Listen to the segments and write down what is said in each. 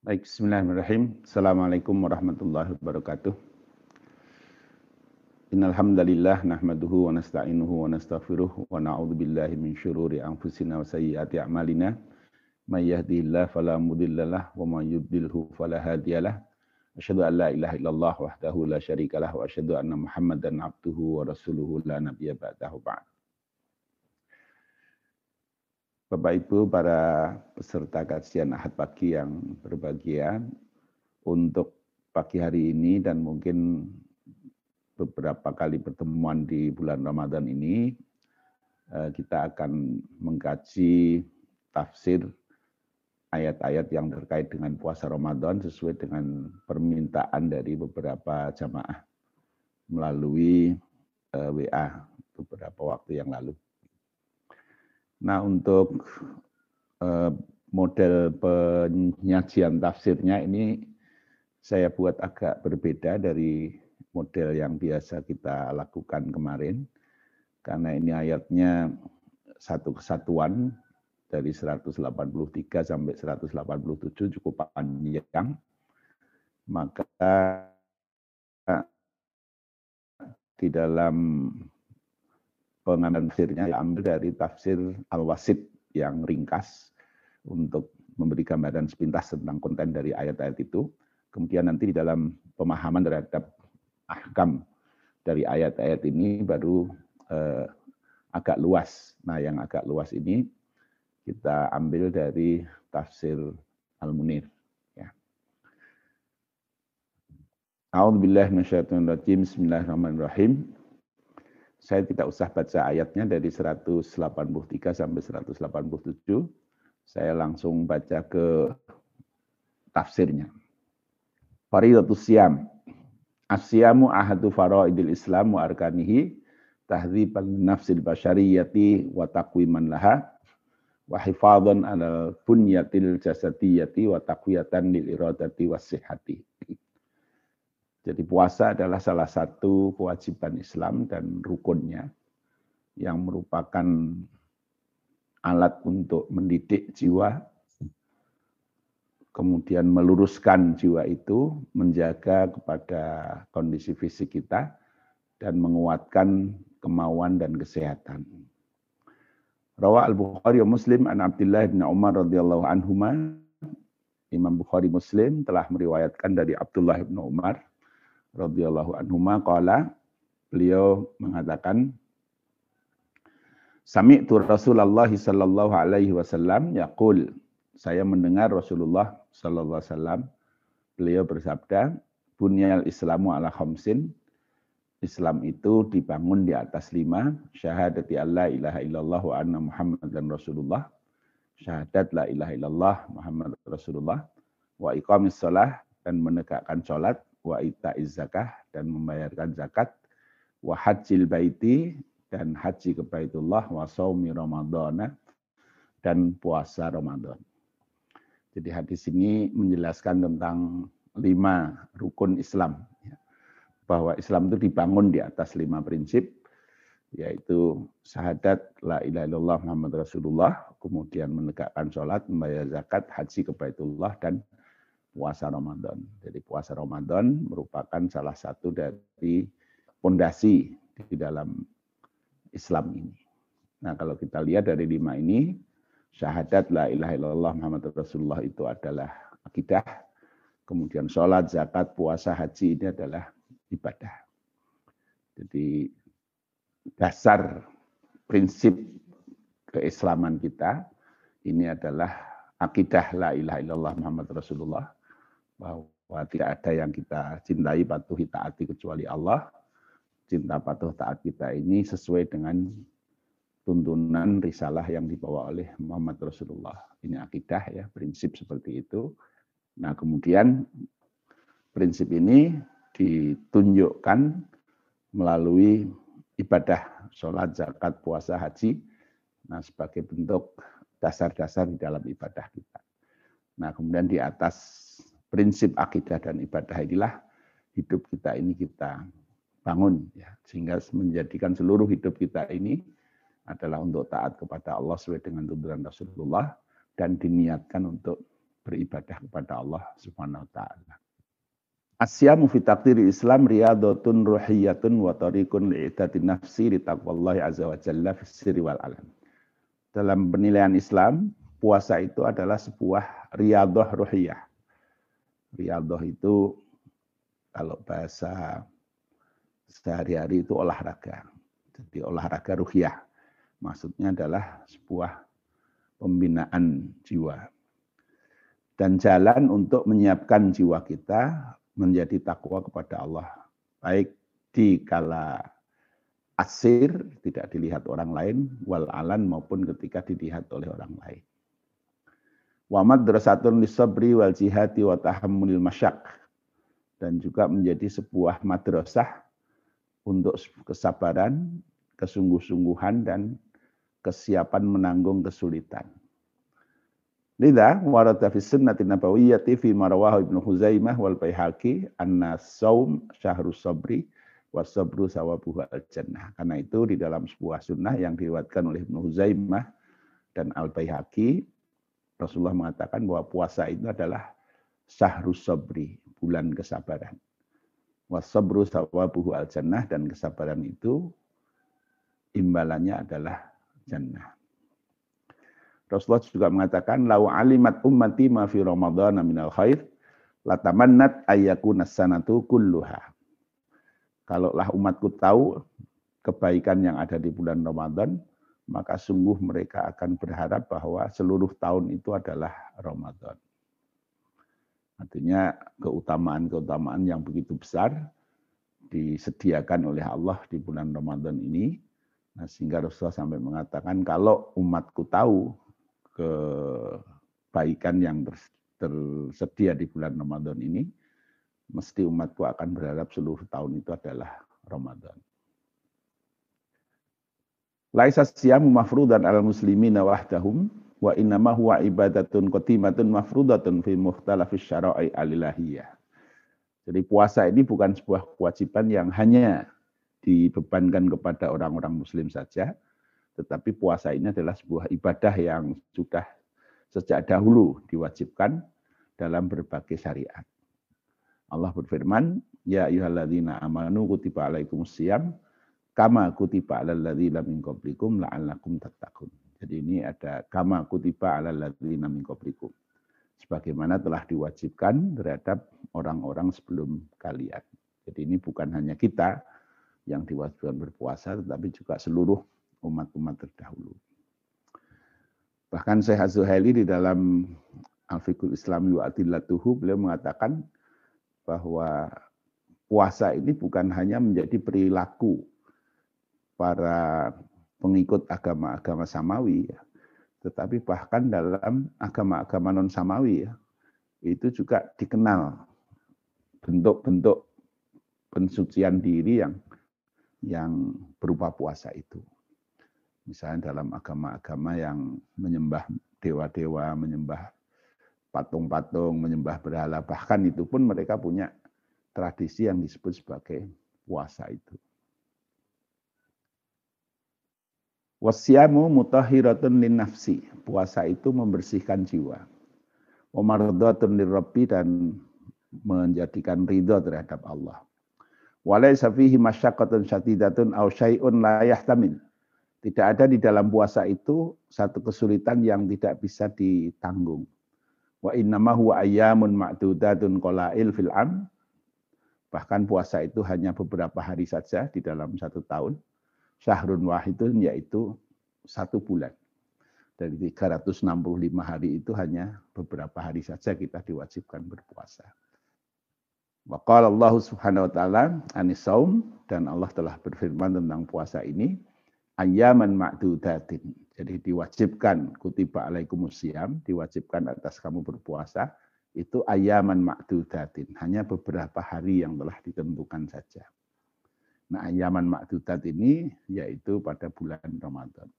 Baik, bismillahirrahmanirrahim. Assalamualaikum warahmatullahi wabarakatuh. Innal hamdalillah nahmaduhu wa nasta'inuhu wa nastaghfiruh wa na'udzu billahi min syururi anfusina wa sayyiati a'malina. May yahdihillahu fala wa may yudlilhu fala hadiyalah. Asyhadu an la ilaha illallah wahdahu la syarikalah wa asyhadu anna Muhammadan abduhu wa rasuluhu la nabiyya ba'dahu ba'd. Bapak Ibu para peserta kajian Ahad pagi yang berbahagia untuk pagi hari ini dan mungkin beberapa kali pertemuan di bulan Ramadan ini eh, kita akan mengkaji tafsir ayat-ayat yang terkait dengan puasa Ramadan sesuai dengan permintaan dari beberapa jamaah melalui eh, WA beberapa waktu yang lalu. Nah, untuk uh, model penyajian tafsirnya ini saya buat agak berbeda dari model yang biasa kita lakukan kemarin. Karena ini ayatnya satu kesatuan dari 183 sampai 187 cukup panjang. Maka di dalam pengambilan tafsirnya diambil dari tafsir Al-Wasid yang ringkas untuk memberi gambaran sepintas tentang konten dari ayat-ayat itu. Kemudian nanti di dalam pemahaman terhadap ahkam dari ayat-ayat ini baru eh, agak luas. Nah, yang agak luas ini kita ambil dari tafsir Al-Munir. Ya. Minasyaitonir Bismillahirrahmanirrahim saya tidak usah baca ayatnya dari 183 sampai 187. Saya langsung baca ke tafsirnya. Faridatus Siam. Asyamu ahadu faraidil Islam wa arkanihi tahdziban nafsil basyariyati wa taqwiman laha wa hifadhan ala bunyatil jasadiyati wa taqwiyatan lil iradati was sihhati. Jadi puasa adalah salah satu kewajiban Islam dan rukunnya yang merupakan alat untuk mendidik jiwa, kemudian meluruskan jiwa itu, menjaga kepada kondisi fisik kita, dan menguatkan kemauan dan kesehatan. Rawa al-Bukhari Muslim an Abdullah bin Umar radhiyallahu anhuma Imam Bukhari Muslim telah meriwayatkan dari Abdullah bin Umar radhiyallahu anhu qala beliau mengatakan Sami'tu Rasulullah sallallahu alaihi wasallam yaqul. Saya mendengar Rasulullah sallallahu alaihi wasallam beliau bersabda bunyal islamu ala khamsin. Islam itu dibangun di atas lima syahadati Allah ilaha illallah wa anna Muhammad dan Rasulullah syahadat la ilaha illallah Muhammad Rasulullah wa iqamis salah dan menegakkan salat wa ita'iz zakah dan membayarkan zakat wa hajjil baiti dan haji ke Baitullah wa saumi Ramadana dan puasa Ramadan. Jadi hadis ini menjelaskan tentang lima rukun Islam. Ya. Bahwa Islam itu dibangun di atas lima prinsip, yaitu syahadat la ilaha illallah Muhammad Rasulullah, kemudian menegakkan sholat, membayar zakat, haji ke Baitullah, dan puasa Ramadan. Jadi puasa Ramadan merupakan salah satu dari fondasi di dalam Islam ini. Nah kalau kita lihat dari lima ini, syahadat la ilaha illallah Muhammad Rasulullah itu adalah akidah. Kemudian sholat, zakat, puasa, haji ini adalah ibadah. Jadi dasar prinsip keislaman kita ini adalah akidah la ilaha illallah Muhammad Rasulullah bahwa tidak ada yang kita cintai, patuhi, taati kecuali Allah. Cinta patuh taat kita ini sesuai dengan tuntunan risalah yang dibawa oleh Muhammad Rasulullah. Ini akidah ya, prinsip seperti itu. Nah, kemudian prinsip ini ditunjukkan melalui ibadah sholat, zakat, puasa, haji. Nah, sebagai bentuk dasar-dasar di dalam ibadah kita. Nah, kemudian di atas prinsip akidah dan ibadah inilah hidup kita ini kita bangun ya sehingga menjadikan seluruh hidup kita ini adalah untuk taat kepada Allah sesuai dengan tuntunan Rasulullah dan diniatkan untuk beribadah kepada Allah Subhanahu wa taala. Asyamu fi Islam riyadatun ruhiyatun wa tariqun li'itatin nafsi li taqwallahi azza wa jalla fi wal alam. Dalam penilaian Islam, puasa itu adalah sebuah riyadah ruhiyah. Riyadah itu kalau bahasa sehari-hari itu olahraga. Jadi olahraga ruhiyah. Maksudnya adalah sebuah pembinaan jiwa. Dan jalan untuk menyiapkan jiwa kita menjadi takwa kepada Allah. Baik di kala asir tidak dilihat orang lain, wal alan maupun ketika dilihat oleh orang lain. Wa madrasatun lisabri wal jihati wa tahammulil masyak. Dan juga menjadi sebuah madrasah untuk kesabaran, kesungguh-sungguhan, dan kesiapan menanggung kesulitan. Lida warada fi sunnati nabawiyyati fi marwah Ibnu Huzaimah wal Baihaqi anna saum syahrus sabri wa sabru sawabuhu al jannah. Karena itu di dalam sebuah sunnah yang diriwayatkan oleh Ibnu Huzaimah dan Al Baihaqi Rasulullah mengatakan bahwa puasa itu adalah syahrus sabri, bulan kesabaran. Wasabru sawabuhu al jannah dan kesabaran itu imbalannya adalah jannah. Rasulullah juga mengatakan lau alimat ummati ma fi ramadhan minal khair latamannat ayyakuna sanatu kulluha. Kalaulah umatku tahu kebaikan yang ada di bulan Ramadan, maka sungguh mereka akan berharap bahwa seluruh tahun itu adalah Ramadan. Artinya keutamaan-keutamaan yang begitu besar disediakan oleh Allah di bulan Ramadan ini. Nah, sehingga Rasulullah sampai mengatakan kalau umatku tahu kebaikan yang tersedia di bulan Ramadan ini, mesti umatku akan berharap seluruh tahun itu adalah Ramadan. Laisa siyamu mafrudan al muslimina wahdahum wa innama huwa ibadatun qatimatun mafrudatun fi mukhtalafis syara'i alilahiyah. Jadi puasa ini bukan sebuah kewajiban yang hanya dibebankan kepada orang-orang muslim saja, tetapi puasa ini adalah sebuah ibadah yang sudah sejak dahulu diwajibkan dalam berbagai syariat. Allah berfirman, Ya ayuhalladzina amanu kutiba alaikumusiyam, kama kutiba alal ladzina min qablikum la'allakum tattaqun. Jadi ini ada kama kutiba alal ladzina min qablikum. Sebagaimana telah diwajibkan terhadap orang-orang sebelum kalian. Jadi ini bukan hanya kita yang diwajibkan berpuasa, tetapi juga seluruh umat-umat terdahulu. Bahkan Syekh Az-Zuhaili di dalam Al-Fiqhul Islami wa Adillatuhu beliau mengatakan bahwa puasa ini bukan hanya menjadi perilaku para pengikut agama-agama samawi ya, tetapi bahkan dalam agama-agama non samawi ya, itu juga dikenal bentuk-bentuk pensucian diri yang yang berupa puasa itu. Misalnya dalam agama-agama yang menyembah dewa-dewa, menyembah patung-patung, menyembah berhala, bahkan itu pun mereka punya tradisi yang disebut sebagai puasa itu. Wasyamu mutahiratun lin nafsi. Puasa itu membersihkan jiwa. Wamardatun lirabbi dan menjadikan ridho terhadap Allah. Walaysa fihi masyaqqatun syatidatun aw syai'un la yahtamil. Tidak ada di dalam puasa itu satu kesulitan yang tidak bisa ditanggung. Wa innama huwa ayyamun ma'dudatun qalail fil am. Bahkan puasa itu hanya beberapa hari saja di dalam satu tahun. Syahrun wahidun yaitu satu bulan. Dari 365 hari itu hanya beberapa hari saja kita diwajibkan berpuasa. Wa qala Allah Subhanahu wa taala anisaum dan Allah telah berfirman tentang puasa ini ayaman ma'dudatin. Jadi diwajibkan kutiba alaikumusiyam, diwajibkan atas kamu berpuasa, itu ayaman ma'dudatin. Hanya beberapa hari yang telah ditentukan saja. Nah ayaman ma'dudat ini yaitu pada bulan Ramadan.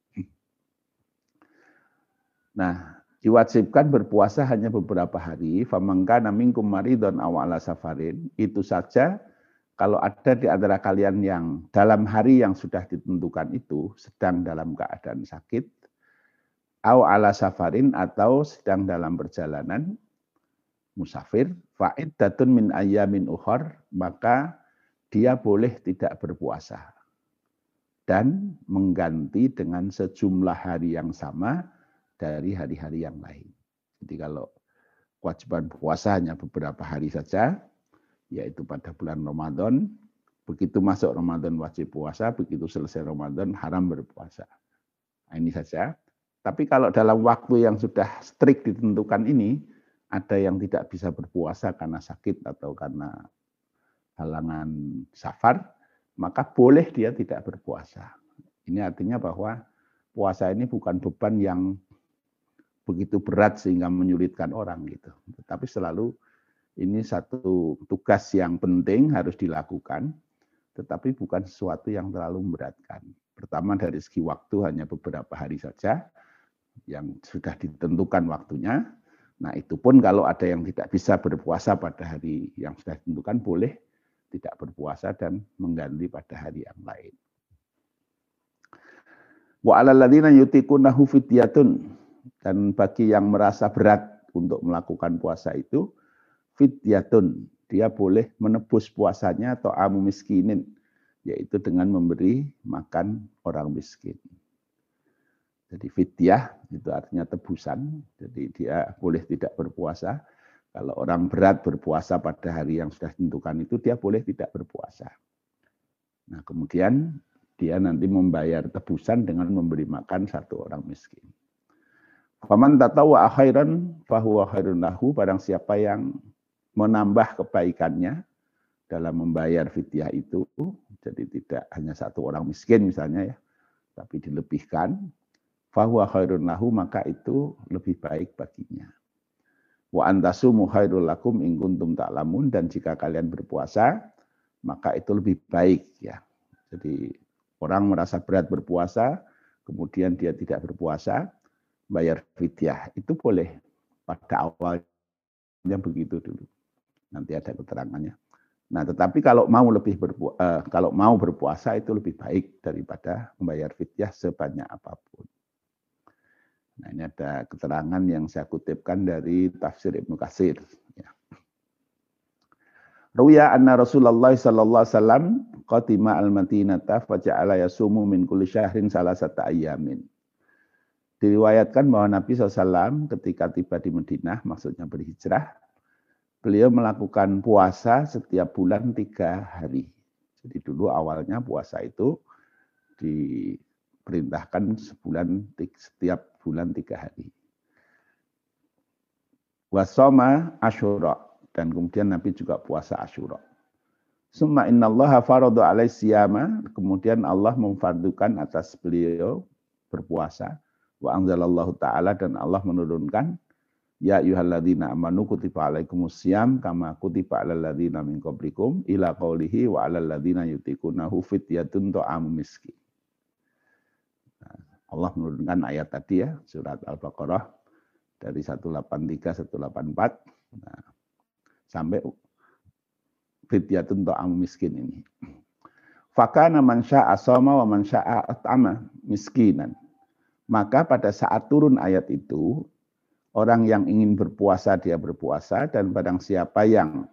Nah, diwajibkan berpuasa hanya beberapa hari. Famangka namingkum maridon awala safarin. Itu saja kalau ada di antara kalian yang dalam hari yang sudah ditentukan itu sedang dalam keadaan sakit, au ala safarin atau sedang dalam perjalanan, musafir, fa'iddatun min ayamin ukhar, maka dia boleh tidak berpuasa dan mengganti dengan sejumlah hari yang sama dari hari-hari yang lain. Jadi kalau kewajiban puasa hanya beberapa hari saja, yaitu pada bulan Ramadan, begitu masuk Ramadan wajib puasa, begitu selesai Ramadan haram berpuasa. Nah, ini saja. Tapi kalau dalam waktu yang sudah strict ditentukan ini, ada yang tidak bisa berpuasa karena sakit atau karena halangan safar, maka boleh dia tidak berpuasa. Ini artinya bahwa puasa ini bukan beban yang begitu berat sehingga menyulitkan orang gitu. Tetapi selalu ini satu tugas yang penting harus dilakukan, tetapi bukan sesuatu yang terlalu memberatkan. Pertama dari segi waktu hanya beberapa hari saja, yang sudah ditentukan waktunya. Nah itu pun kalau ada yang tidak bisa berpuasa pada hari yang sudah ditentukan boleh tidak berpuasa dan mengganti pada hari yang lain. Wa alalladzina yutikunahu fidyatun dan bagi yang merasa berat untuk melakukan puasa itu fidyatun dia boleh menebus puasanya atau amu miskinin yaitu dengan memberi makan orang miskin. Jadi fidyah itu artinya tebusan. Jadi dia boleh tidak berpuasa. Kalau orang berat berpuasa pada hari yang sudah ditentukan itu dia boleh tidak berpuasa. Nah kemudian dia nanti membayar tebusan dengan memberi makan satu orang miskin. Faman tatawa akhiran fahuwa khairun lahu. Barang siapa yang menambah kebaikannya dalam membayar fidyah itu. Jadi tidak hanya satu orang miskin misalnya ya. Tapi dilebihkan fahuwa khairun lahu maka itu lebih baik baginya. Wa antasumu khairul lakum in kuntum dan jika kalian berpuasa maka itu lebih baik ya. Jadi orang merasa berat berpuasa kemudian dia tidak berpuasa bayar fidyah itu boleh pada awalnya begitu dulu. Nanti ada keterangannya. Nah, tetapi kalau mau lebih berpu uh, kalau mau berpuasa itu lebih baik daripada membayar fidyah sebanyak apa pun. Nah, ini ada keterangan yang saya kutipkan dari tafsir Ibnu Katsir. Ya. Ruya anna Rasulullah sallallahu alaihi wasallam qatima al-Madinata faja'ala yasumu min kulli syahrin salasata ayamin. Diriwayatkan bahwa Nabi SAW ketika tiba di Madinah, maksudnya berhijrah, beliau melakukan puasa setiap bulan tiga hari. Jadi dulu awalnya puasa itu diperintahkan sebulan setiap bulan tiga hari. Wasoma Ashura dan kemudian Nabi juga puasa Ashura. Summa innallaha faradu alai siyama, kemudian Allah memfardukan atas beliau berpuasa. Wa anzalallahu ta'ala dan Allah menurunkan Ya ayyuhalladzina amanu kutiba alaikumus syiyam kama kutiba alal ladzina min qablikum ila qaulihi wa alal ladzina yutikunahu fidyatun ta'amu miskin. Allah menurunkan ayat tadi ya, surat Al-Baqarah dari 183 184 nah, sampai fidyatun ta'am miskin ini. Fakana man sya'a soma wa man sya'a at'ama miskinan. Maka pada saat turun ayat itu, orang yang ingin berpuasa dia berpuasa dan barang siapa yang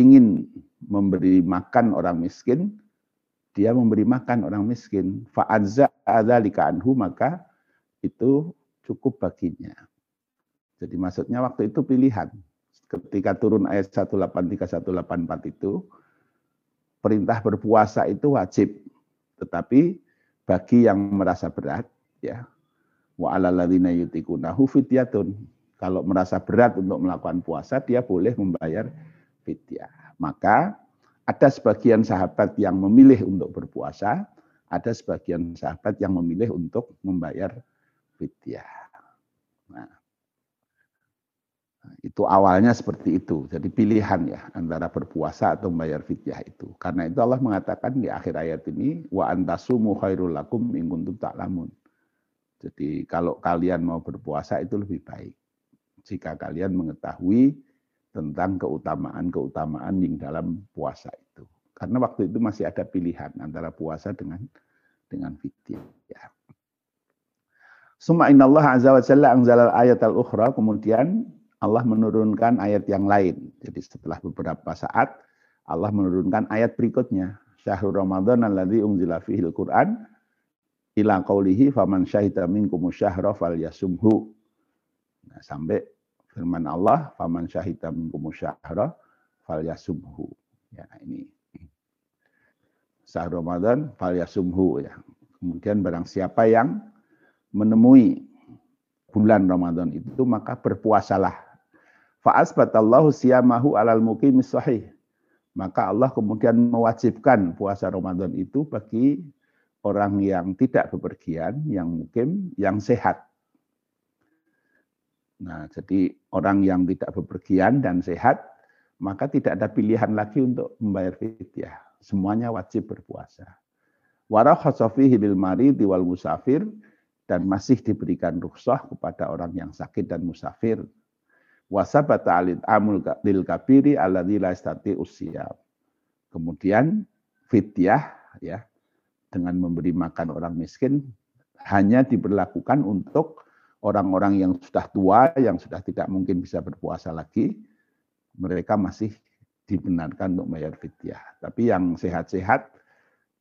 ingin memberi makan orang miskin, dia memberi makan orang miskin, fa'adza adzalika anhu maka itu cukup baginya. Jadi maksudnya waktu itu pilihan. Ketika turun ayat 183 184 itu perintah berpuasa itu wajib. Tetapi bagi yang merasa berat ya wa alal ladzina yutikunahu fidyatun. Kalau merasa berat untuk melakukan puasa dia boleh membayar fidyah. Maka ada sebagian sahabat yang memilih untuk berpuasa, ada sebagian sahabat yang memilih untuk membayar fidyah. Nah, itu awalnya seperti itu. Jadi pilihan ya antara berpuasa atau membayar fidyah itu. Karena itu Allah mengatakan di akhir ayat ini wa antasumu khairul lakum in kuntum. Jadi kalau kalian mau berpuasa itu lebih baik. Jika kalian mengetahui tentang keutamaan-keutamaan yang dalam puasa itu. Karena waktu itu masih ada pilihan antara puasa dengan dengan fidyah. Suma inna Allah azza wa jalla anzalal ayat al-ukhra. Kemudian Allah menurunkan ayat yang lain. Jadi setelah beberapa saat Allah menurunkan ayat berikutnya. Syahrul Ramadan alladzi unzila fihil Qur'an ila qaulihi faman syahida minkum syahra falyasumhu. Nah, sampai firman Allah faman syahida minkum syahra falyasumhu. Ya, ini syahrul Ramadan falyasumhu ya. Kemudian barang siapa yang menemui bulan Ramadan itu maka berpuasalah Fa'asbatallahu siyamahu alal muqimis sahih. Maka Allah kemudian mewajibkan puasa Ramadan itu bagi orang yang tidak bepergian, yang mukim, yang sehat. Nah, jadi orang yang tidak bepergian dan sehat, maka tidak ada pilihan lagi untuk membayar fidyah. Semuanya wajib berpuasa. Warakhasafihi bil maridi wal musafir dan masih diberikan rukhsah kepada orang yang sakit dan musafir wasabata alid amul lil kabiri alladzi la usia. Kemudian fidyah ya dengan memberi makan orang miskin hanya diberlakukan untuk orang-orang yang sudah tua yang sudah tidak mungkin bisa berpuasa lagi mereka masih dibenarkan untuk bayar fidyah. Tapi yang sehat-sehat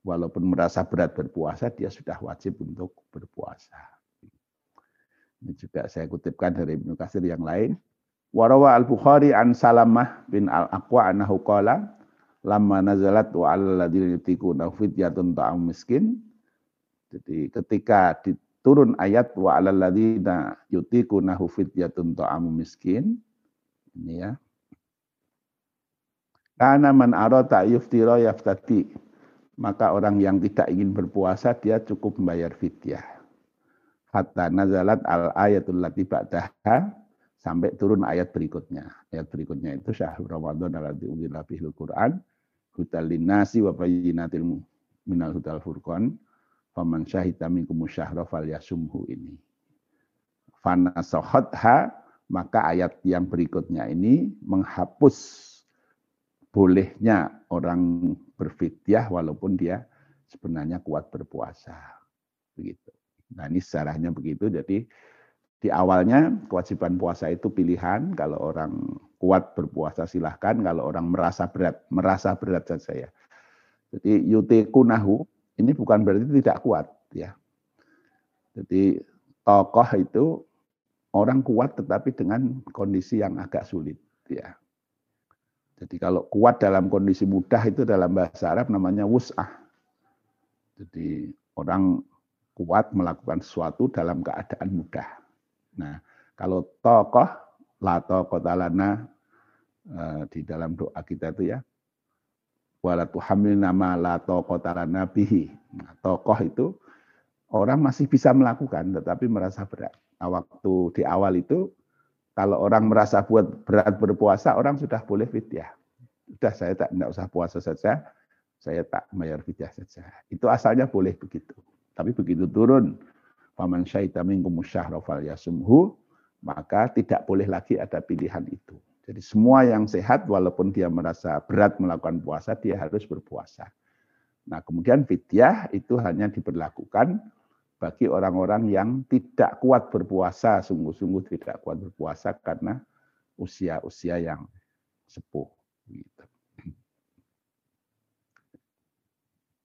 walaupun merasa berat berpuasa dia sudah wajib untuk berpuasa. Ini juga saya kutipkan dari Ibnu Katsir yang lain. Warawa al-Bukhari an Salamah bin al-Aqwa anahu qala lamma nazalat wa ladzina yutiquna fidyatun ta'am miskin. Jadi ketika diturun ayat wa ladzina yutiquna fidyatun ta'am miskin ini ya. Karena man arata yuftira yaftati. Maka orang yang tidak ingin berpuasa dia cukup membayar fidyah. Hatta nazalat al ayatul lati ba'daha sampai turun ayat berikutnya. Ayat berikutnya itu syahrul Ramadan alladzi unzila fihil Qur'an hudal linnasi wa minal hudal furqan faman syahida minkum syahra falyasumhu ini. Fana sohotha maka ayat yang berikutnya ini menghapus bolehnya orang berfidyah walaupun dia sebenarnya kuat berpuasa. Begitu. Nah ini sejarahnya begitu. Jadi di awalnya kewajiban puasa itu pilihan. Kalau orang kuat berpuasa silahkan. Kalau orang merasa berat, merasa berat saja ya. Jadi yute kunahu ini bukan berarti tidak kuat ya. Jadi tokoh itu orang kuat tetapi dengan kondisi yang agak sulit ya. Jadi kalau kuat dalam kondisi mudah itu dalam bahasa Arab namanya wus'ah. Jadi orang kuat melakukan sesuatu dalam keadaan mudah. Nah, kalau tokoh, la tokoh talana eh, di dalam doa kita itu ya, walatu hamil nama la tokoh talana bihi. Nah, tokoh itu orang masih bisa melakukan, tetapi merasa berat. Nah, waktu di awal itu, kalau orang merasa buat berat berpuasa, orang sudah boleh fidyah. Sudah saya tak tidak usah puasa saja, saya tak bayar fidyah saja. Itu asalnya boleh begitu. Tapi begitu turun Faman syaita minkum syahra yasumhu, maka tidak boleh lagi ada pilihan itu. Jadi semua yang sehat walaupun dia merasa berat melakukan puasa, dia harus berpuasa. Nah kemudian fidyah itu hanya diberlakukan bagi orang-orang yang tidak kuat berpuasa, sungguh-sungguh tidak kuat berpuasa karena usia-usia yang sepuh. Gitu.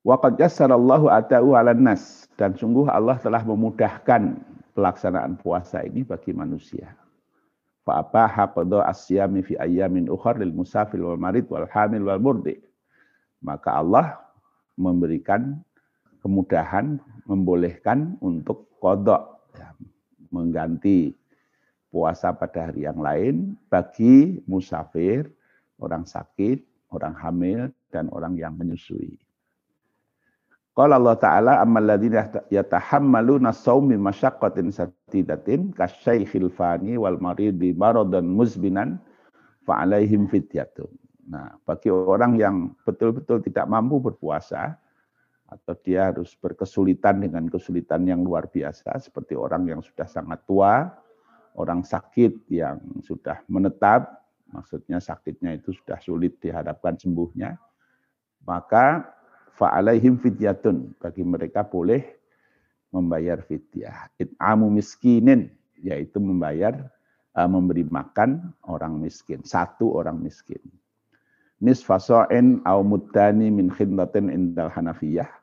Waqad yassarallahu ata'u 'alan nas dan sungguh Allah telah memudahkan pelaksanaan puasa ini bagi manusia. Fa abaha qada asyami fi ayyamin ukhar lil musafir wal marid wal hamil wal murdi. Maka Allah memberikan kemudahan, membolehkan untuk kodok, ya, mengganti puasa pada hari yang lain bagi musafir, orang sakit, orang hamil, dan orang yang menyusui. Qala Allah Ta'ala ammal ladzina yatahammaluna shaum min masyaqqatin satidatin kasyaikhil fani wal maridi maradan muzbinan fa alaihim fidyatun. Nah, bagi orang yang betul-betul tidak mampu berpuasa atau dia harus berkesulitan dengan kesulitan yang luar biasa seperti orang yang sudah sangat tua, orang sakit yang sudah menetap, maksudnya sakitnya itu sudah sulit diharapkan sembuhnya, maka fa'alaihim fidyatun. Bagi mereka boleh membayar fidyah. It'amu miskinin, yaitu membayar uh, memberi makan orang miskin, satu orang miskin. Nisfa sa'in au muddani min khindatin indal Hanafiyah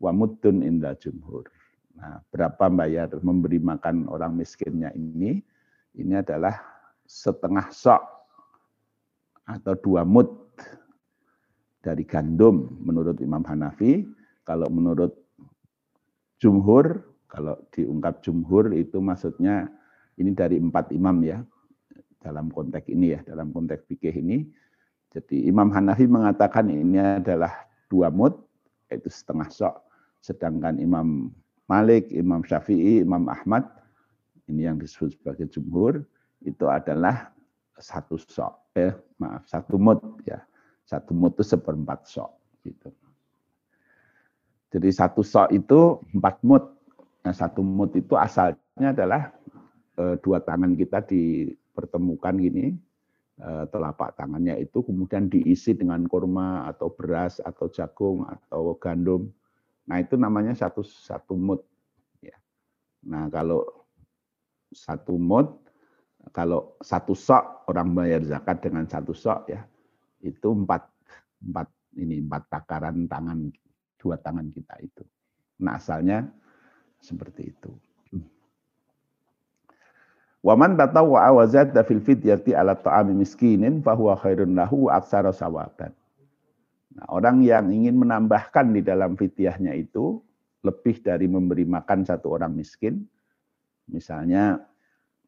wa indal jumhur. Nah, berapa bayar memberi makan orang miskinnya ini? Ini adalah setengah sok atau dua mud dari gandum menurut Imam Hanafi. Kalau menurut jumhur, kalau diungkap jumhur itu maksudnya ini dari empat imam ya, dalam konteks ini ya, dalam konteks fikih ini. Jadi Imam Hanafi mengatakan ini adalah dua mud, yaitu setengah sok. Sedangkan Imam Malik, Imam Syafi'i, Imam Ahmad, ini yang disebut sebagai jumhur, itu adalah satu sok, eh maaf, satu mud ya. Satu mud itu seperempat sok. Gitu. Jadi satu sok itu empat mud. Nah, satu mud itu asalnya adalah Eh, dua tangan kita dipertemukan gini, eh, telapak tangannya itu kemudian diisi dengan kurma atau beras atau jagung atau gandum. Nah itu namanya satu satu mut. Ya. Nah kalau satu mut, kalau satu sok orang bayar zakat dengan satu sok ya itu empat empat ini empat takaran tangan dua tangan kita itu. Nah asalnya seperti itu. Waman tatawwa'a wa zadda fil fidyati ala ta'ami miskinin fahuwa khairun lahu aksara sawaban. Nah, orang yang ingin menambahkan di dalam fidyahnya itu lebih dari memberi makan satu orang miskin, misalnya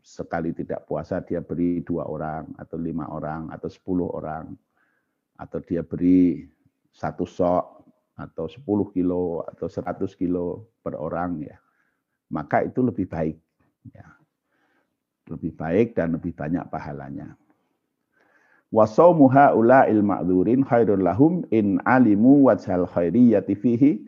sekali tidak puasa dia beri dua orang atau lima orang atau sepuluh orang. Atau dia beri satu sok atau sepuluh kilo atau seratus kilo per orang ya. Maka itu lebih baik ya. Lebih baik dan lebih banyak pahalanya. Wasaumu haula il ma'dzurin khairul lahum in alimu wajhal khairiyyati fihi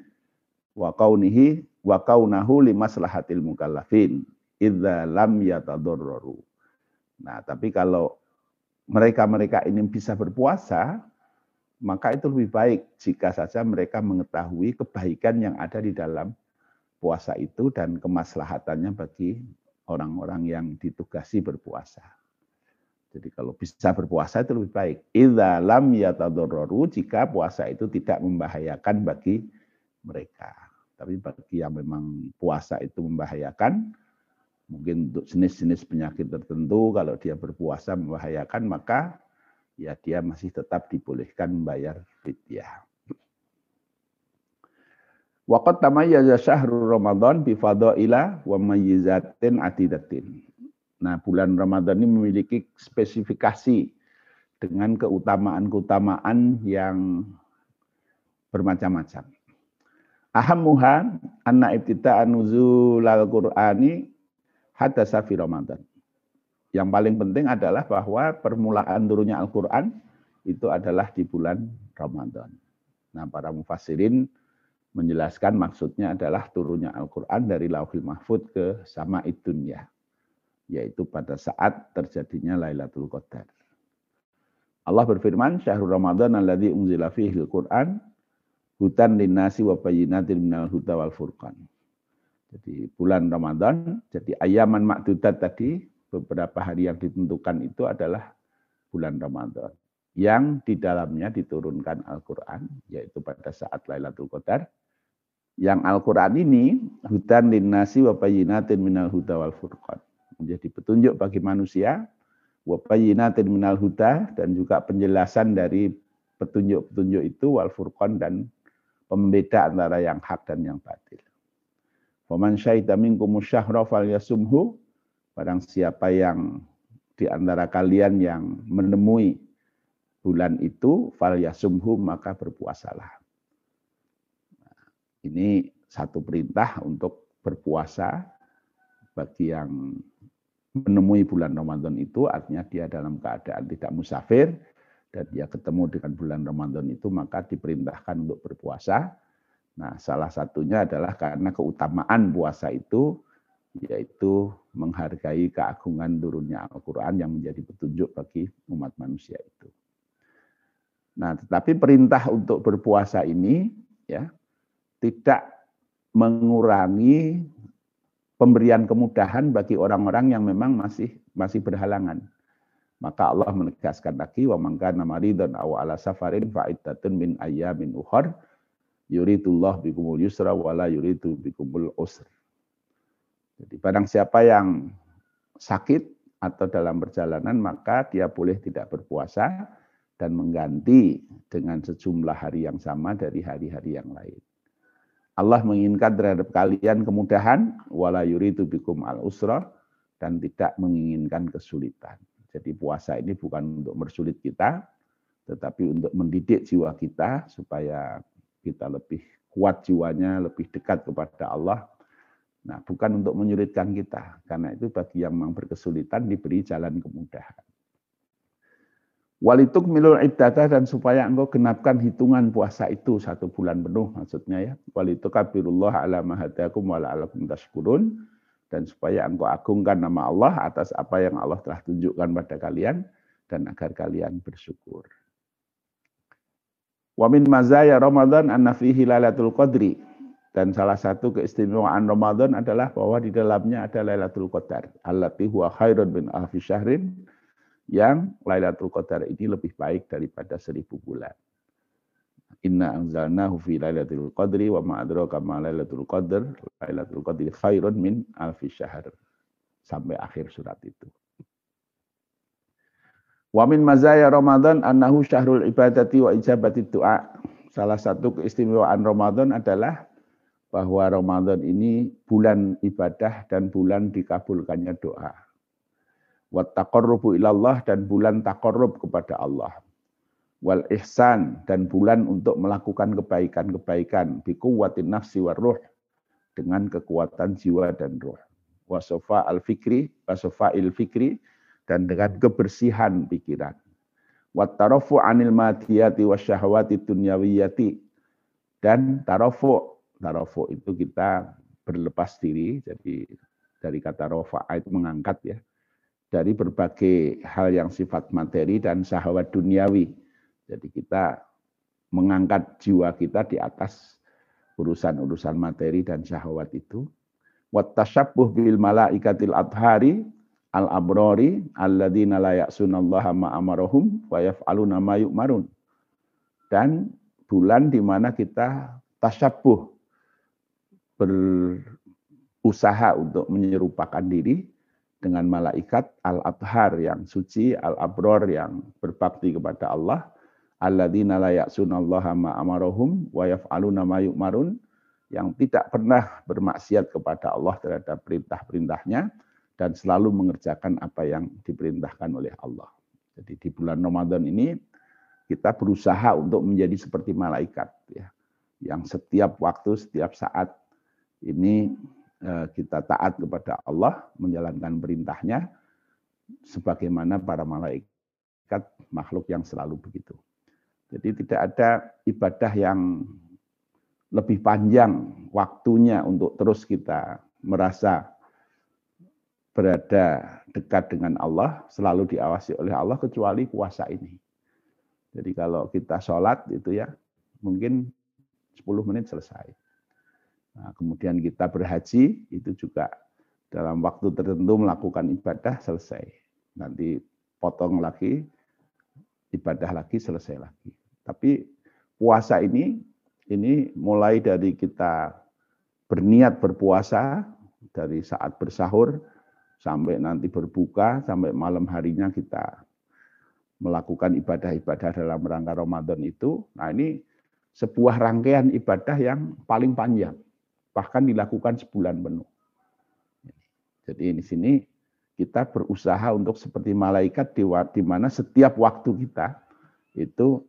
wa kaunihi wa kaunahu limaslahatil mukallafin idza lam yatadarraru. Nah, tapi kalau mereka-mereka ini bisa berpuasa, maka itu lebih baik jika saja mereka mengetahui kebaikan yang ada di dalam puasa itu dan kemaslahatannya bagi orang-orang yang ditugasi berpuasa. Jadi kalau bisa berpuasa itu lebih baik. Idza lam yatadorroru jika puasa itu tidak membahayakan bagi mereka. Tapi bagi yang memang puasa itu membahayakan, mungkin untuk jenis-jenis penyakit tertentu kalau dia berpuasa membahayakan maka ya dia masih tetap dibolehkan membayar fidyah. Waqat tamayyaza syahrul Ramadan bi fadaila wa mayyizatin atidatin. Nah, bulan Ramadan ini memiliki spesifikasi dengan keutamaan-keutamaan yang bermacam-macam. Ahammuha anna ibtida'an nuzulal Qur'ani hadasa fi Ramadan. Yang paling penting adalah bahwa permulaan turunnya Al-Qur'an itu adalah di bulan Ramadan. Nah, para mufassirin menjelaskan maksudnya adalah turunnya Al-Quran dari Lauhil Mahfud ke sama dunia, yaitu pada saat terjadinya Lailatul Qadar. Allah berfirman, Syahrul Ramadan alladzi unzila fihi al-Qur'an hutan linnasi wa bayyinatin minal huda wal furqan. Jadi bulan Ramadan, jadi ayaman makdudat tadi, beberapa hari yang ditentukan itu adalah bulan Ramadan. Yang di dalamnya diturunkan Al-Quran, yaitu pada saat Lailatul Qadar, yang Al-Quran ini hutan linnasi wa bayyinatin minal huda wal furqan. Menjadi petunjuk bagi manusia wa bayyinatin minal huda dan juga penjelasan dari petunjuk-petunjuk itu wal furqan dan pembeda antara yang hak dan yang batil. Faman syahida minkum syahra falyasumhu barang siapa yang di antara kalian yang menemui bulan itu falyasumhu maka berpuasalah. Ini satu perintah untuk berpuasa bagi yang menemui bulan Ramadan itu artinya dia dalam keadaan tidak musafir dan dia ketemu dengan bulan Ramadan itu maka diperintahkan untuk berpuasa. Nah, salah satunya adalah karena keutamaan puasa itu yaitu menghargai keagungan turunnya Al-Qur'an yang menjadi petunjuk bagi umat manusia itu. Nah, tetapi perintah untuk berpuasa ini ya tidak mengurangi pemberian kemudahan bagi orang-orang yang memang masih masih berhalangan. Maka Allah menegaskan lagi wa man kana maridan aw ala safarin fa min ayyamin ukhra yuridullah bikumul yusra wa la yuridu bikumul usr. Jadi barang siapa yang sakit atau dalam perjalanan maka dia boleh tidak berpuasa dan mengganti dengan sejumlah hari yang sama dari hari-hari yang lain. Allah menginginkan terhadap kalian kemudahan wala yuridu bikum al usra dan tidak menginginkan kesulitan. Jadi puasa ini bukan untuk mersulit kita, tetapi untuk mendidik jiwa kita supaya kita lebih kuat jiwanya, lebih dekat kepada Allah. Nah, bukan untuk menyulitkan kita, karena itu bagi yang memang berkesulitan diberi jalan kemudahan. Walituk milul ibadah dan supaya engkau genapkan hitungan puasa itu satu bulan penuh maksudnya ya. Walituk kabirullah ala mahadakum wa alakum tashkurun dan supaya engkau agungkan nama Allah atas apa yang Allah telah tunjukkan pada kalian dan agar kalian bersyukur. Wa min mazaya Ramadan anna fihi lailatul qadri. Dan salah satu keistimewaan Ramadan adalah bahwa di dalamnya ada Lailatul Qadar. Allati huwa khairun min alfi syahrin. Yang Lailatul Qadar ini lebih baik daripada seribu bulan. Inna anzalnahu fi lailatul qadri wa ma adraka ma lailatul qadr. Lailatul qadri khairun min alfi syahr. Sampai akhir surat itu. Wa min mazaya Ramadan annahu syahrul ibadati wa ijabati doa. Salah satu keistimewaan Ramadan adalah bahwa Ramadan ini bulan ibadah dan bulan dikabulkannya doa. Wa taqarrubu ilallah dan bulan taqarrub kepada Allah. Wal ihsan dan bulan untuk melakukan kebaikan-kebaikan. Bi quwwatin nafsi war ruh dengan kekuatan jiwa dan ruh. Wasofa al fikri, wasofa il fikri dan dengan kebersihan pikiran. Wat tarafu anil madiyati wasyahawati dunyawiyati dan tarafu. Tarafu itu kita berlepas diri. Jadi dari kata rofa itu mengangkat ya dari berbagai hal yang sifat materi dan syahwat duniawi jadi kita mengangkat jiwa kita di atas urusan-urusan materi dan syahwat itu. Wattashabbuh bil malaikatil adhari al abrori alladzina la ya'sunallaha ma amarahum wa yaf'aluna ma yu'marun. Dan bulan di mana kita tasyabuh berusaha untuk menyerupakan diri dengan malaikat al-adhar yang suci, al-abror yang berbakti kepada Allah, alladzina la ya'sunallaha ma amarahum wa yaf'aluna ma yu'marun yang tidak pernah bermaksiat kepada Allah terhadap perintah-perintahnya dan selalu mengerjakan apa yang diperintahkan oleh Allah. Jadi di bulan Ramadan ini kita berusaha untuk menjadi seperti malaikat ya. Yang setiap waktu, setiap saat ini kita taat kepada Allah, menjalankan perintahnya sebagaimana para malaikat makhluk yang selalu begitu. Jadi tidak ada ibadah yang lebih panjang waktunya untuk terus kita merasa berada dekat dengan Allah, selalu diawasi oleh Allah kecuali puasa ini. Jadi kalau kita sholat itu ya mungkin 10 menit selesai. Nah, kemudian kita berhaji itu juga dalam waktu tertentu melakukan ibadah selesai. Nanti potong lagi, ibadah lagi, selesai lagi. Tapi puasa ini ini mulai dari kita berniat berpuasa dari saat bersahur sampai nanti berbuka sampai malam harinya kita melakukan ibadah-ibadah dalam rangka Ramadan itu. Nah, ini sebuah rangkaian ibadah yang paling panjang, bahkan dilakukan sebulan penuh. Jadi di sini kita berusaha untuk seperti malaikat di mana setiap waktu kita itu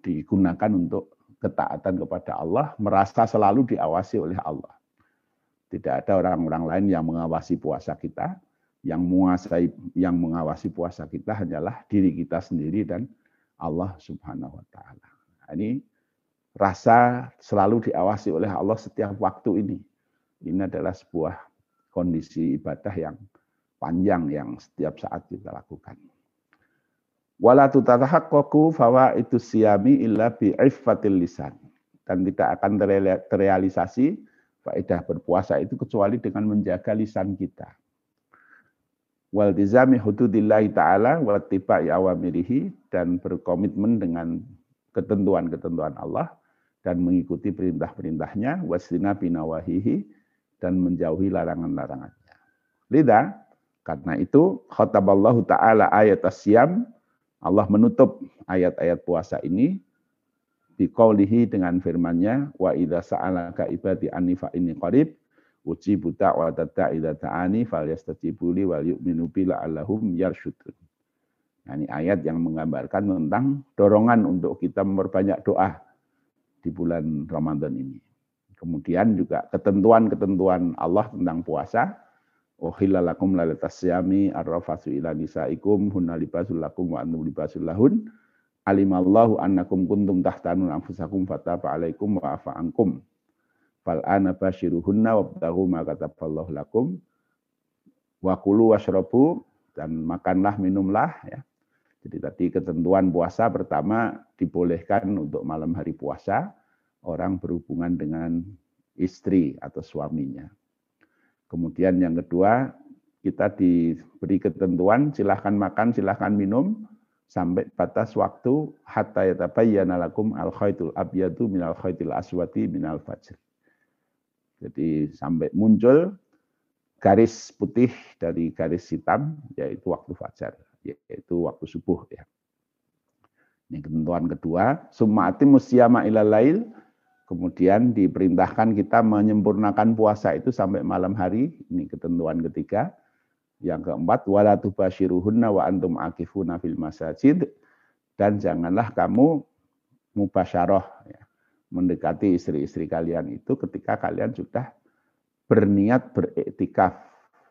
digunakan untuk ketaatan kepada Allah, merasa selalu diawasi oleh Allah. Tidak ada orang-orang lain yang mengawasi puasa kita, yang menguasai yang mengawasi puasa kita hanyalah diri kita sendiri dan Allah Subhanahu wa taala. Nah, ini rasa selalu diawasi oleh Allah setiap waktu ini. Ini adalah sebuah kondisi ibadah yang panjang yang setiap saat kita lakukan. Wala tutatahaqqaqu itu siyami illa bi'iffatil lisan. Dan tidak akan terrealisasi faedah berpuasa itu kecuali dengan menjaga lisan kita. wal tizami hududillahi ta'ala wa tiba'i awamirihi dan berkomitmen dengan ketentuan-ketentuan Allah dan mengikuti perintah-perintahnya wasdina binawahihi dan menjauhi larangan-larangannya. Lida, karena itu khataballahu ta'ala ayat asyam Allah menutup ayat-ayat puasa ini biqaulihi dengan firman-Nya wa idza sa'alaka ibadi anni fa inni qarib uji buta wa tata idza ta'ani falyastajibu li wal yu'minu bi la'allahum yarsyudun. Ini ayat yang menggambarkan tentang dorongan untuk kita memperbanyak doa di bulan Ramadan ini. Kemudian juga ketentuan-ketentuan Allah tentang puasa. Uhilla lakum lalatas syami arrafasu ila nisaikum hunna libasul lakum wa antum libasul lahun. Alimallahu annakum kuntum tahtanun anfusakum fataba alaikum wa afa ankum fal ana basyiruhunna wabtaghu ma kataballahu lakum wa kulu washrabu dan makanlah minumlah ya. Jadi tadi ketentuan puasa pertama dibolehkan untuk malam hari puasa orang berhubungan dengan istri atau suaminya. Kemudian yang kedua kita diberi ketentuan silahkan makan, silahkan minum sampai batas waktu hatta yatabayyana lakum al khaitul abyadu minal khaitil aswati minal fajr. Jadi sampai muncul garis putih dari garis hitam, yaitu waktu fajar, yaitu waktu subuh. Ya. Ini ketentuan kedua, sumati musyama ilalail, kemudian diperintahkan kita menyempurnakan puasa itu sampai malam hari, ini ketentuan ketiga. Yang keempat, wala tubashiruhunna wa antum akifuna fil masajid, dan janganlah kamu mubasyarah, ya mendekati istri-istri kalian itu ketika kalian sudah berniat beriktikaf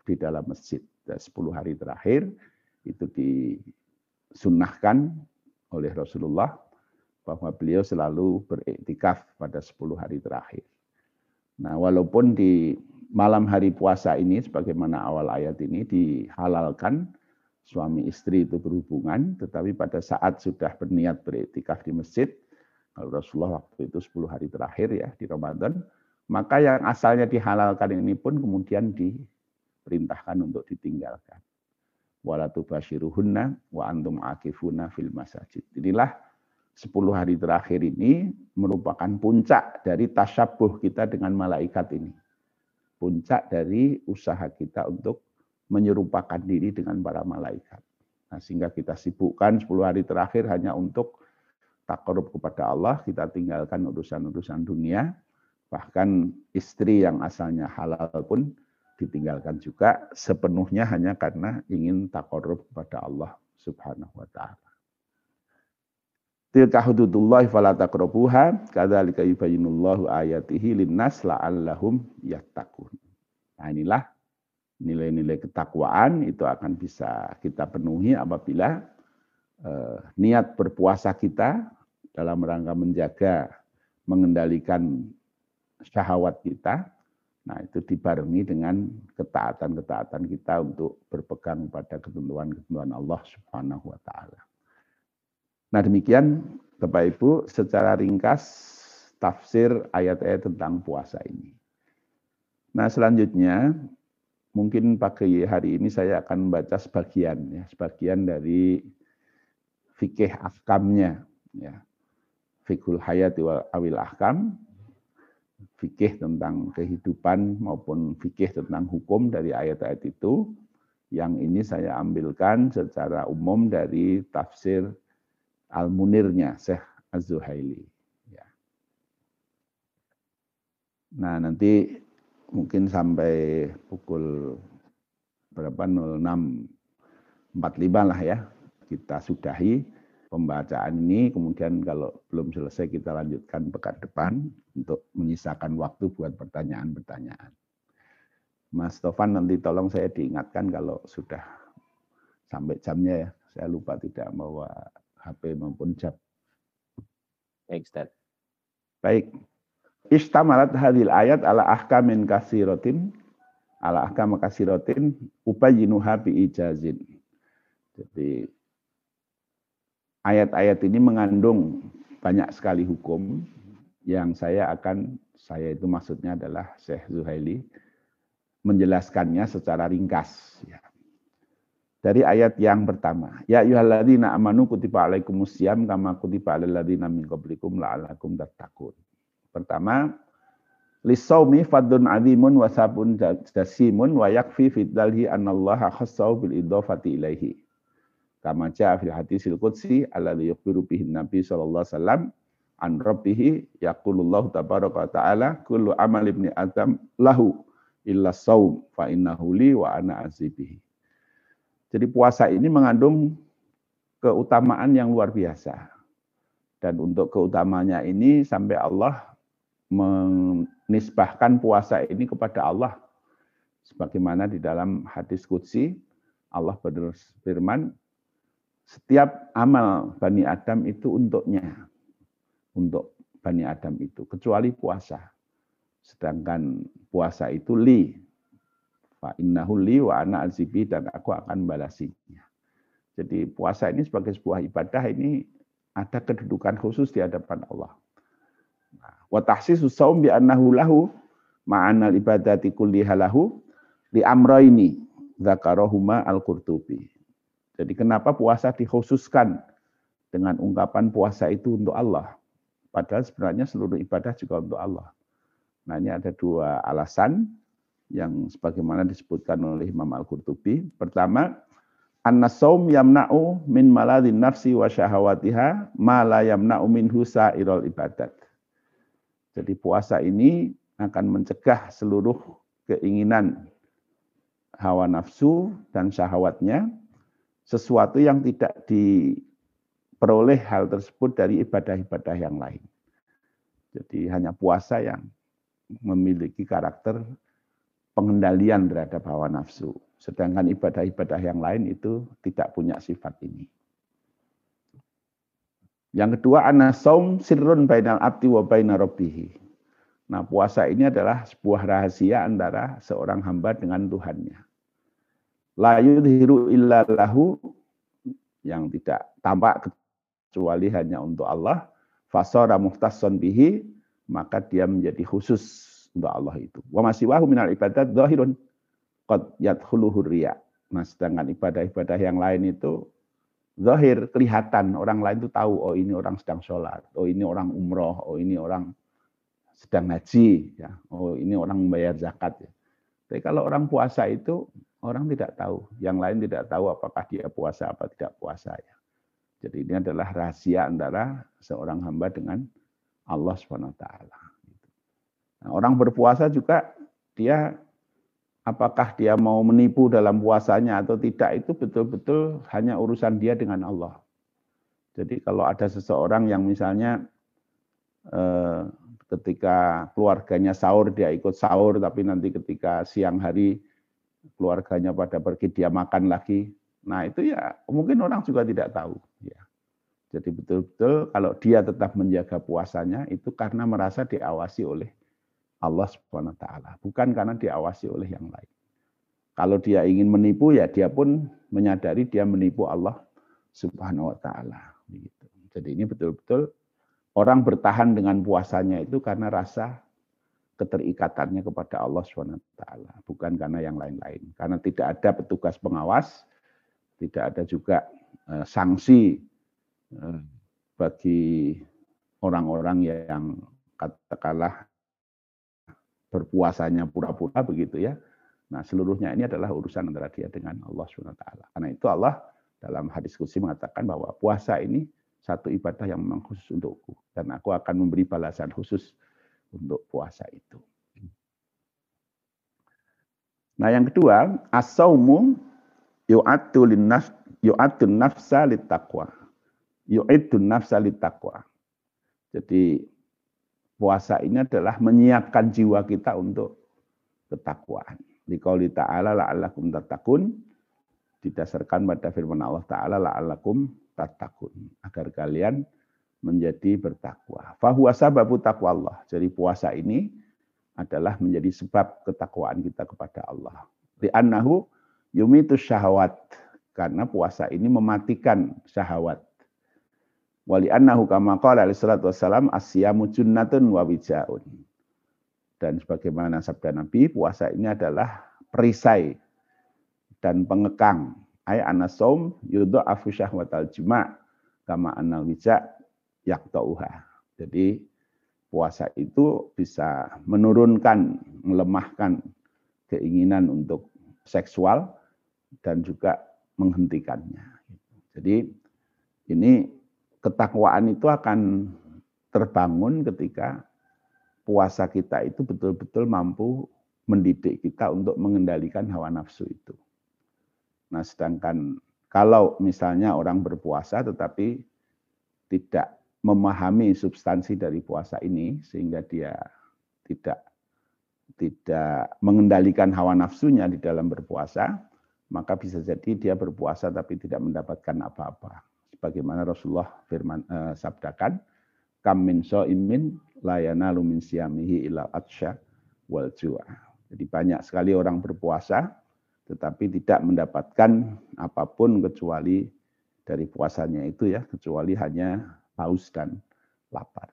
di dalam masjid. Dan 10 hari terakhir itu disunnahkan oleh Rasulullah bahwa beliau selalu beriktikaf pada 10 hari terakhir. Nah, walaupun di malam hari puasa ini sebagaimana awal ayat ini dihalalkan suami istri itu berhubungan, tetapi pada saat sudah berniat beriktikaf di masjid, kalau Rasulullah waktu itu 10 hari terakhir ya di Ramadan, maka yang asalnya dihalalkan ini pun kemudian diperintahkan untuk ditinggalkan. Wala tubashiruhunna wa antum akifuna fil masajid. Inilah 10 hari terakhir ini merupakan puncak dari tasyabuh kita dengan malaikat ini. Puncak dari usaha kita untuk menyerupakan diri dengan para malaikat. Nah, sehingga kita sibukkan 10 hari terakhir hanya untuk takarub kepada Allah, kita tinggalkan urusan-urusan dunia, bahkan istri yang asalnya halal pun ditinggalkan juga sepenuhnya hanya karena ingin takarub kepada Allah Subhanahu wa taala. Tilka hududullahi fala taqrabuha kadzalika ayatihi linnas la'allahum yattaqun. Nah, inilah nilai-nilai ketakwaan itu akan bisa kita penuhi apabila eh, niat berpuasa kita dalam rangka menjaga, mengendalikan syahwat kita, nah itu dibarengi dengan ketaatan-ketaatan kita untuk berpegang pada ketentuan-ketentuan Allah Subhanahu wa taala. Nah, demikian Bapak Ibu secara ringkas tafsir ayat-ayat tentang puasa ini. Nah, selanjutnya mungkin pagi hari ini saya akan membaca sebagian ya, sebagian dari fikih ahkamnya ya fikul hayati awil ahkam, fikih tentang kehidupan maupun fikih tentang hukum dari ayat-ayat itu. Yang ini saya ambilkan secara umum dari tafsir Al-Munirnya, Syekh Az-Zuhaili. Ya. Nah, nanti mungkin sampai pukul berapa 06.45 lah ya, kita sudahi pembacaan ini, kemudian kalau belum selesai kita lanjutkan pekan depan untuk menyisakan waktu buat pertanyaan-pertanyaan. Mas Tovan nanti tolong saya diingatkan kalau sudah sampai jamnya ya. Saya lupa tidak membawa HP maupun jam. Baik, Ustaz. Baik. Istamalat hadil ayat ala ahkamin kasirotin ala ahkam kasirotin ubayinuha bi ijazin. Jadi ayat-ayat ini mengandung banyak sekali hukum yang saya akan, saya itu maksudnya adalah Syekh Zuhaili, menjelaskannya secara ringkas. Ya. dari ayat yang pertama. Ya ayyuhalladzina amanu kutiba alaikumusiyam kama kutiba alal ladzina min qablikum la'allakum tattaqun. Pertama, lisaumi fadun azimun wa sabun jasimun wa yakfi fidalhi anallaha khassau bil idhafati ilaihi. Kama ja'a fil hadisil qudsi alladhi yukhbiru bihi Nabi sallallahu alaihi an rabbih yaqulullahu tabaraka wa ta'ala kullu amal ibni adam lahu illa saum fa innahu li wa ana azibihi. Jadi puasa ini mengandung keutamaan yang luar biasa. Dan untuk keutamanya ini sampai Allah menisbahkan puasa ini kepada Allah. Sebagaimana di dalam hadis Qudsi, Allah berfirman, setiap amal Bani Adam itu untuknya. Untuk Bani Adam itu, kecuali puasa. Sedangkan puasa itu li, Fa innahu li wa ana azibi dan aku akan balasinya. Jadi puasa ini sebagai sebuah ibadah ini ada kedudukan khusus di hadapan Allah. Wa tahsisu saum bi annahu lahu ma'anal ibadati kulliha lahu li amraini zakarahuma al-Qurtubi. Jadi kenapa puasa dikhususkan dengan ungkapan puasa itu untuk Allah? Padahal sebenarnya seluruh ibadah juga untuk Allah. Nah ini ada dua alasan yang sebagaimana disebutkan oleh Imam Al-Qurtubi. Pertama, an-nasaum yamna'u min maladhin nafsi wa syahawatiha ma la yamna'u min sa'irul ibadat. Jadi puasa ini akan mencegah seluruh keinginan hawa nafsu dan syahwatnya sesuatu yang tidak diperoleh hal tersebut dari ibadah-ibadah yang lain. Jadi hanya puasa yang memiliki karakter pengendalian terhadap hawa nafsu. Sedangkan ibadah-ibadah yang lain itu tidak punya sifat ini. Yang kedua, anasaum sirrun bainal abdi wa baina rabbihi. Nah, puasa ini adalah sebuah rahasia antara seorang hamba dengan Tuhannya. La illa lahu yang tidak tampak kecuali hanya untuk Allah. Fasara muhtasson bihi, maka dia menjadi khusus untuk Allah itu. Wa masih wahu minal ibadat zahirun qad yadkhuluhu riya. Nah, sedangkan ibadah-ibadah yang lain itu zahir kelihatan orang lain itu tahu oh ini orang sedang sholat, oh ini orang umroh, oh ini orang sedang haji, ya, oh ini orang membayar zakat. Ya. Tapi kalau orang puasa itu orang tidak tahu, yang lain tidak tahu apakah dia puasa apa tidak puasa ya. Jadi ini adalah rahasia antara seorang hamba dengan Allah Subhanahu wa taala. Nah, orang berpuasa juga dia apakah dia mau menipu dalam puasanya atau tidak itu betul-betul hanya urusan dia dengan Allah. Jadi kalau ada seseorang yang misalnya eh, ketika keluarganya sahur dia ikut sahur tapi nanti ketika siang hari keluarganya pada pergi dia makan lagi. Nah itu ya mungkin orang juga tidak tahu. Ya. Jadi betul-betul kalau dia tetap menjaga puasanya itu karena merasa diawasi oleh Allah Subhanahu wa taala, bukan karena diawasi oleh yang lain. Kalau dia ingin menipu ya dia pun menyadari dia menipu Allah Subhanahu wa taala Jadi ini betul-betul orang bertahan dengan puasanya itu karena rasa keterikatannya kepada Allah taala, bukan karena yang lain-lain. Karena tidak ada petugas pengawas, tidak ada juga eh, sanksi eh, bagi orang-orang yang katakanlah berpuasanya pura-pura begitu ya. Nah, seluruhnya ini adalah urusan antara dia dengan Allah SWT. Karena itu Allah dalam hadis kursi mengatakan bahwa puasa ini satu ibadah yang memang khusus untukku. Dan aku akan memberi balasan khusus untuk puasa itu. Nah, yang kedua, as-saumu yu'addu linnaf yu'addu nafsa littaqwa. Yu'iddu nafsa littaqwa. Jadi puasa ini adalah menyiapkan jiwa kita untuk ketakwaan. Di qauli ta'ala la'allakum tattaqun didasarkan pada firman Allah taala la'allakum tattaqun agar kalian menjadi bertakwa. Fahuwa sababu taqwa Allah. Jadi puasa ini adalah menjadi sebab ketakwaan kita kepada Allah. Di annahu yumitu syahwat. Karena puasa ini mematikan syahwat. Wali annahu kama qala alaihi salatu wassalam asyamu junnatun wa wijaun. Dan sebagaimana sabda Nabi, puasa ini adalah perisai dan pengekang Ay anasom yudo afu syahwatal jima kama anal wija yaktauha. Jadi puasa itu bisa menurunkan, melemahkan keinginan untuk seksual dan juga menghentikannya. Jadi ini ketakwaan itu akan terbangun ketika puasa kita itu betul-betul mampu mendidik kita untuk mengendalikan hawa nafsu itu. Nah, sedangkan kalau misalnya orang berpuasa tetapi tidak memahami substansi dari puasa ini sehingga dia tidak tidak mengendalikan hawa nafsunya di dalam berpuasa, maka bisa jadi dia berpuasa tapi tidak mendapatkan apa-apa. Sebagaimana Rasulullah firman eh, sabdakan, kam min imin layana lumin siamihi ila atsya wal Jadi banyak sekali orang berpuasa tetapi tidak mendapatkan apa pun kecuali dari puasanya itu ya, kecuali hanya haus dan lapar.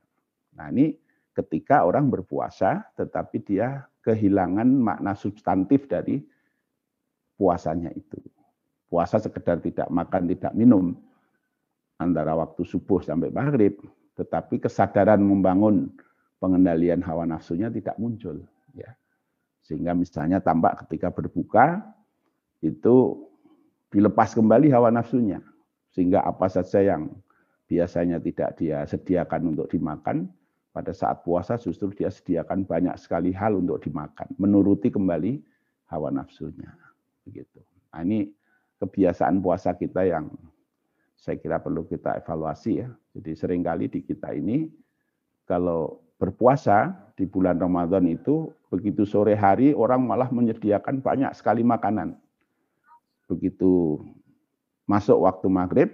Nah ini ketika orang berpuasa tetapi dia kehilangan makna substantif dari puasanya itu. Puasa sekedar tidak makan, tidak minum antara waktu subuh sampai maghrib, tetapi kesadaran membangun pengendalian hawa nafsunya tidak muncul. Ya. Sehingga misalnya tampak ketika berbuka, itu dilepas kembali hawa nafsunya. Sehingga apa saja yang biasanya tidak dia sediakan untuk dimakan, pada saat puasa justru dia sediakan banyak sekali hal untuk dimakan, menuruti kembali hawa nafsunya. Begitu. Nah, ini kebiasaan puasa kita yang saya kira perlu kita evaluasi ya. Jadi sering kali di kita ini kalau berpuasa di bulan Ramadan itu begitu sore hari orang malah menyediakan banyak sekali makanan begitu masuk waktu maghrib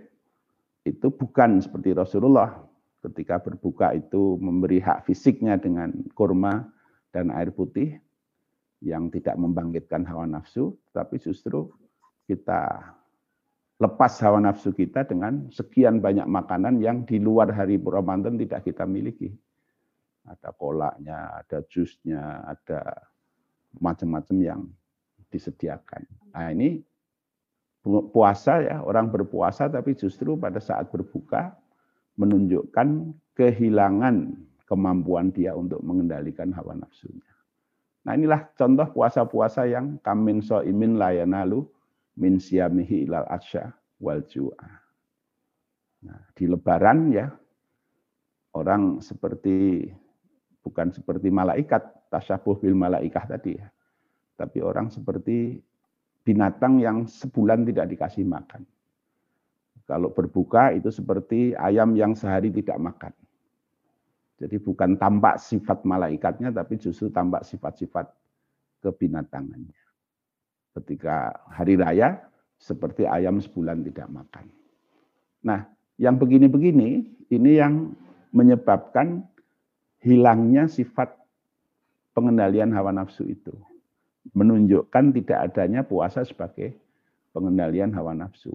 itu bukan seperti Rasulullah ketika berbuka itu memberi hak fisiknya dengan kurma dan air putih yang tidak membangkitkan hawa nafsu, tapi justru kita lepas hawa nafsu kita dengan sekian banyak makanan yang di luar hari Ramadan tidak kita miliki. Ada kolaknya, ada jusnya, ada macam-macam yang disediakan. Nah ini puasa ya, orang berpuasa tapi justru pada saat berbuka menunjukkan kehilangan kemampuan dia untuk mengendalikan hawa nafsunya. Nah inilah contoh puasa-puasa yang kamin so imin layanalu min siyamihi ilal asya wal ju'a. Nah, di lebaran ya, orang seperti, bukan seperti malaikat, tasyabuh bil malaikah tadi ya. Tapi orang seperti binatang yang sebulan tidak dikasih makan. Kalau berbuka itu seperti ayam yang sehari tidak makan. Jadi bukan tampak sifat malaikatnya, tapi justru tampak sifat-sifat kebinatangannya. Ketika hari raya, seperti ayam sebulan tidak makan. Nah, yang begini-begini, ini yang menyebabkan hilangnya sifat pengendalian hawa nafsu itu menunjukkan tidak adanya puasa sebagai pengendalian hawa nafsu.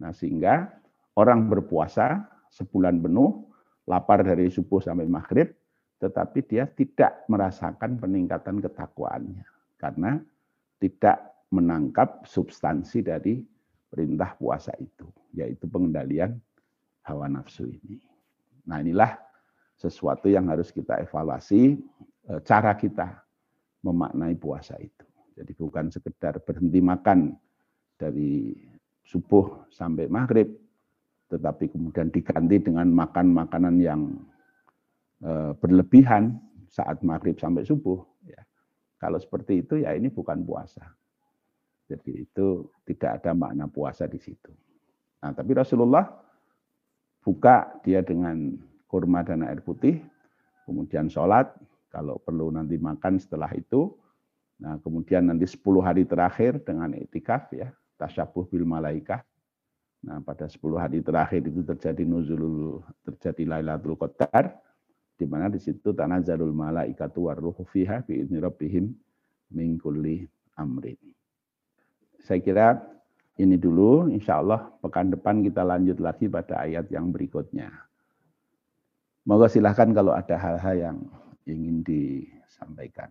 Nah, sehingga orang berpuasa sebulan penuh, lapar dari subuh sampai maghrib, tetapi dia tidak merasakan peningkatan ketakwaannya karena tidak menangkap substansi dari perintah puasa itu, yaitu pengendalian hawa nafsu ini. Nah, inilah sesuatu yang harus kita evaluasi eh, cara kita memaknai puasa itu. Jadi bukan sekedar berhenti makan dari subuh sampai maghrib, tetapi kemudian diganti dengan makan makanan yang eh, berlebihan saat maghrib sampai subuh. Ya. Kalau seperti itu ya ini bukan puasa. Jadi itu tidak ada makna puasa di situ. Nah, tapi Rasulullah buka dia dengan kurma dan air putih, kemudian sholat, kalau perlu nanti makan setelah itu. Nah, kemudian nanti 10 hari terakhir dengan etikaf ya, tasyabuh bil malaikah. Nah, pada 10 hari terakhir itu terjadi nuzulul terjadi Lailatul Qadar di mana di situ tanazzalul malaikatu warruhu fiha bi idzni rabbihim min kulli amrin. Saya kira ini dulu, insya Allah pekan depan kita lanjut lagi pada ayat yang berikutnya. Moga silahkan kalau ada hal-hal yang ingin disampaikan.